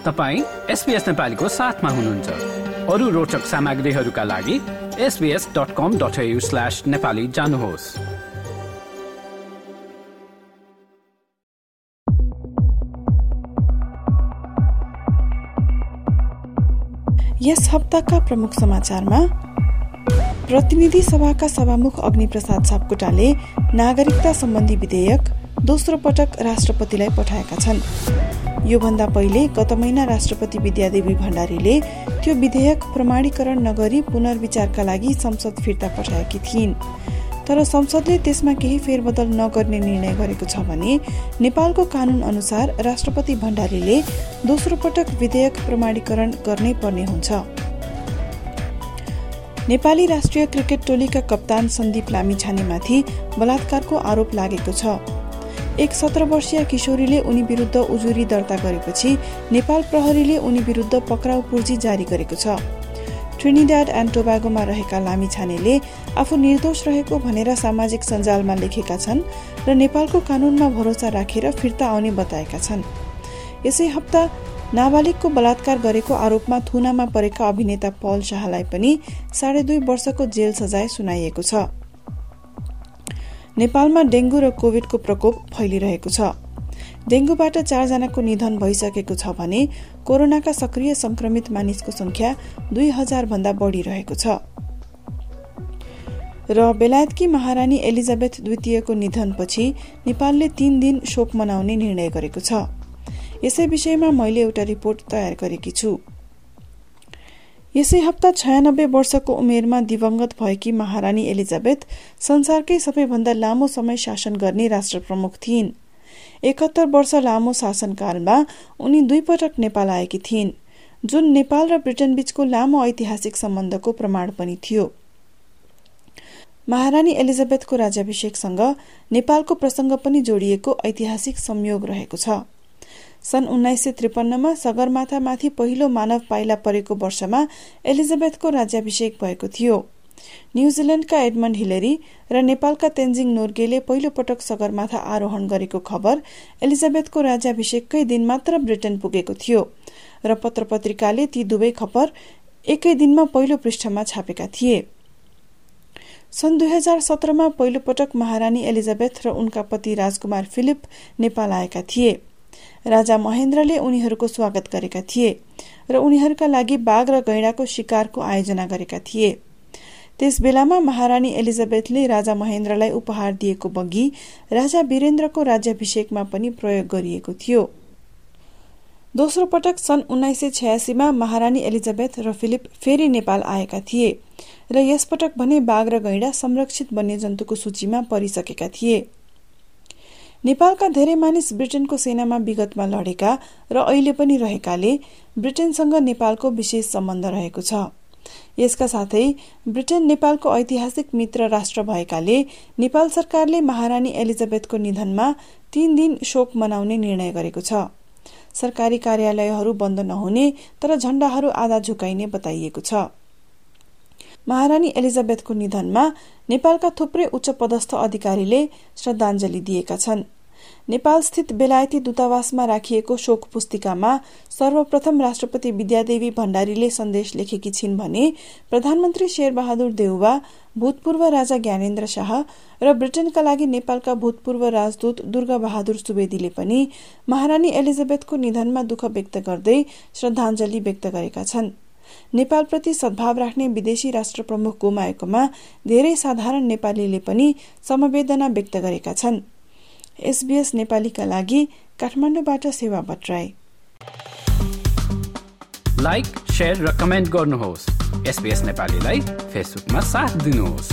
तपाईँ एसपिएस नेपालीको साथमा हुनुहुन्छ। अरू रोचक सामग्रीहरूका लागि SBS dot com dot slash Nepali जानुहोस्। यस हप्ताका प्रमुख समाचारमा प्रतिनिधि सभाका सभामुख अग्निप्रसाद सापकोटाले नागरिकता सम्बन्धी विधेयक दोस्रो पटक राष्ट्रपतिलाई पठाएका छन्। योभन्दा पहिले गत महिना राष्ट्रपति विद्यादेवी भण्डारीले त्यो विधेयक प्रमाणीकरण नगरी पुनर्विचारका लागि संसद फिर्ता पठाएकी थिइन्। तर संसदले त्यसमा केही फेरबदल नगर्ने निर्णय गरेको छ भने नेपालको कानून अनुसार राष्ट्रपति भण्डारीले दोस्रो पटक विधेयक प्रमाणीकरण गर्नै पर्ने हुन्छ। नेपाली राष्ट्रिय क्रिकेट टोलीका कप्तान सन्दीप लामिछानेमाथि बलात्कारको आरोप लागेको छ। एक सत्र वर्षीय किशोरीले उनी विरूद्ध उजुरी दर्ता गरेपछि नेपाल प्रहरीले उनी विरूद्ध पक्राउ पूर्जी जारी गरेको छ। ट्रिनिड्याड एन्ड टोबागोमा रहेका लामी छानेले आफू निर्दोष रहेको भनेर सामाजिक सञ्जालमा लेखेका छन् र नेपालको कानूनमा भरोसा राखेर फिर्ता आउने बताएका छन्। यसै हप्ता नाबालिगको बलात्कार गरेको आरोपमा थुनामा परेका अभिनेता पल शाहलाई पनि साढे दुई वर्षको जेल सजाय सुनाइएको छ। नेपालमा डेंगू र कोविडको प्रकोप फैलिरहेको छ। डेंगूबाट चारजनाको निधन भइसकेको छ भने कोरोनाका सक्रिय संक्रमित मानिसको संख्या दुई हजार भन्दा बढ़ी रहेको छ। र बेलायतकी महारानी एलिजाबेथ द्वितीयको निधनपछि नेपालले तीन दिन शोक मनाउने निर्णय गरेको छ। यसै विषयमा मैले एउटा रिपोर्ट तयार गरेकी छु। यसै हप्ता छयानब्बे वर्षको उमेरमा दिवंगत भएकी महारानी एलिजाबेथ संसारकै सबैभन्दा लामो समय शासन गर्ने राष्ट्र प्रमुख थिइन्। एकहत्तर वर्ष लामो शासनकालमा उनी दुई पटक नेपाल आएकी थिइन् जुन नेपाल र ब्रिटेन बीचको लामो ऐतिहासिक सम्बन्धको प्रमाण पनि थियो। महारानी एलिजाबेथको राज्याभिषेकसँग नेपालको प्रसंग पनि जोडिएको ऐतिहासिक संयोग रहेको छ। सन् उन्नाइस सय त्रिपन्नमा सगरमाथामाथि पहिलो मानव पाइला परेको वर्षमा एलिजाबेथको राज्याभिषेक भएको थियो। न्यूजील्याण्डका एडमन्ड हिलेरी र नेपालका तेन्जिङ नोर्गेले पहिलो पटक सगरमाथा आरोहण गरेको खबर एलिजाबेथको राज्याभिषेककै दिन मात्र ब्रिटेन पुगेको थियो र पत्र पत्रिकाले ती दुवै खबर एकै दिनमा पहिलो पृष्ठमा छापेका थिए। सन् दुई हजार सत्रमा पहिलो पटक महारानी एलिजाबेथ र उनका पति राजकुमार फिलिप नेपाल आएका थिए। राजा महेन्द्रले उनीहरूको स्वागत गरेका थिए र उनीहरूका लागि बाघ र गैंडाको शिकारको आयोजना गरेका थिए। त्यस बेलामा महारानी एलिजाबेथले राजा महेन्द्रलाई उपहार दिएको बगी राजा वीरेन्द्रको राज्याभिषेकमा पनि प्रयोग गरिएको थियो। दोस्रो पटक सन् उन्नाइस सय छयासीमा महारानी एलिजाबेथ र फिलिप फेरि नेपाल आएका थिए र यसपटक भने बाघ र गैंडा संरक्षित वन्यजन्तुको सूचीमा परिसकेका थिए। नेपालका धेरै मानिस ब्रिटेनको सेनामा विगतमा लडेका र अहिले पनि रहेकाले ब्रिटेनसँग नेपालको विशेष सम्बन्ध रहेको छ। यसका साथै ब्रिटेन नेपालको ऐतिहासिक मित्र राष्ट्र भएकाले नेपाल सरकारले महारानी एलिजाबेथको निधनमा तीन दिन शोक मनाउने निर्णय गरेको छ। सरकारी कार्यालयहरू बन्द नहुने तर झण्डाहरू आधा झुकाइने बताइएको छ। महारानी एलिजाबेथको निधनमा नेपालका थुप्रै उच्च पदस्थ अधिकारीले श्रद्धाञ्जली दिएका छन्। नेपाल स्थित बेलायती दूतावासमा राखिएको शोक पुस्तिकामा सर्वप्रथम राष्ट्रपति विद्यादेवी भण्डारीले सन्देश लेखेकी छिन् भने प्रधानमन्त्री शेरबहादुर देउवा भूतपूर्व राजा ज्ञानेन्द्र शाह र ब्रिटेनका लागि नेपालका भूतपूर्व राजदूत दुर्गा बहादुर सुवेदीले पनि महारानी एलिजाबेथको निधनमा दुःख व्यक्त गर्दै श्रद्धाञ्जली व्यक्त गरेका छन्। नेपालप्रति सद्भाव राख्ने विदेशी राष्ट्र प्रमुख गुमाएकोमा धेरै साधारण नेपालीले पनि समवेदना व्यक्त गरेका छन्। एसबीएस नेपालीका लागि काठमाडौँबाट सेवा भट्टराई। लाइक र कमेन्ट गर्नुहोस्। एसबीएस नेपालीलाई फेसबुकमा साथ दिनुहोस्।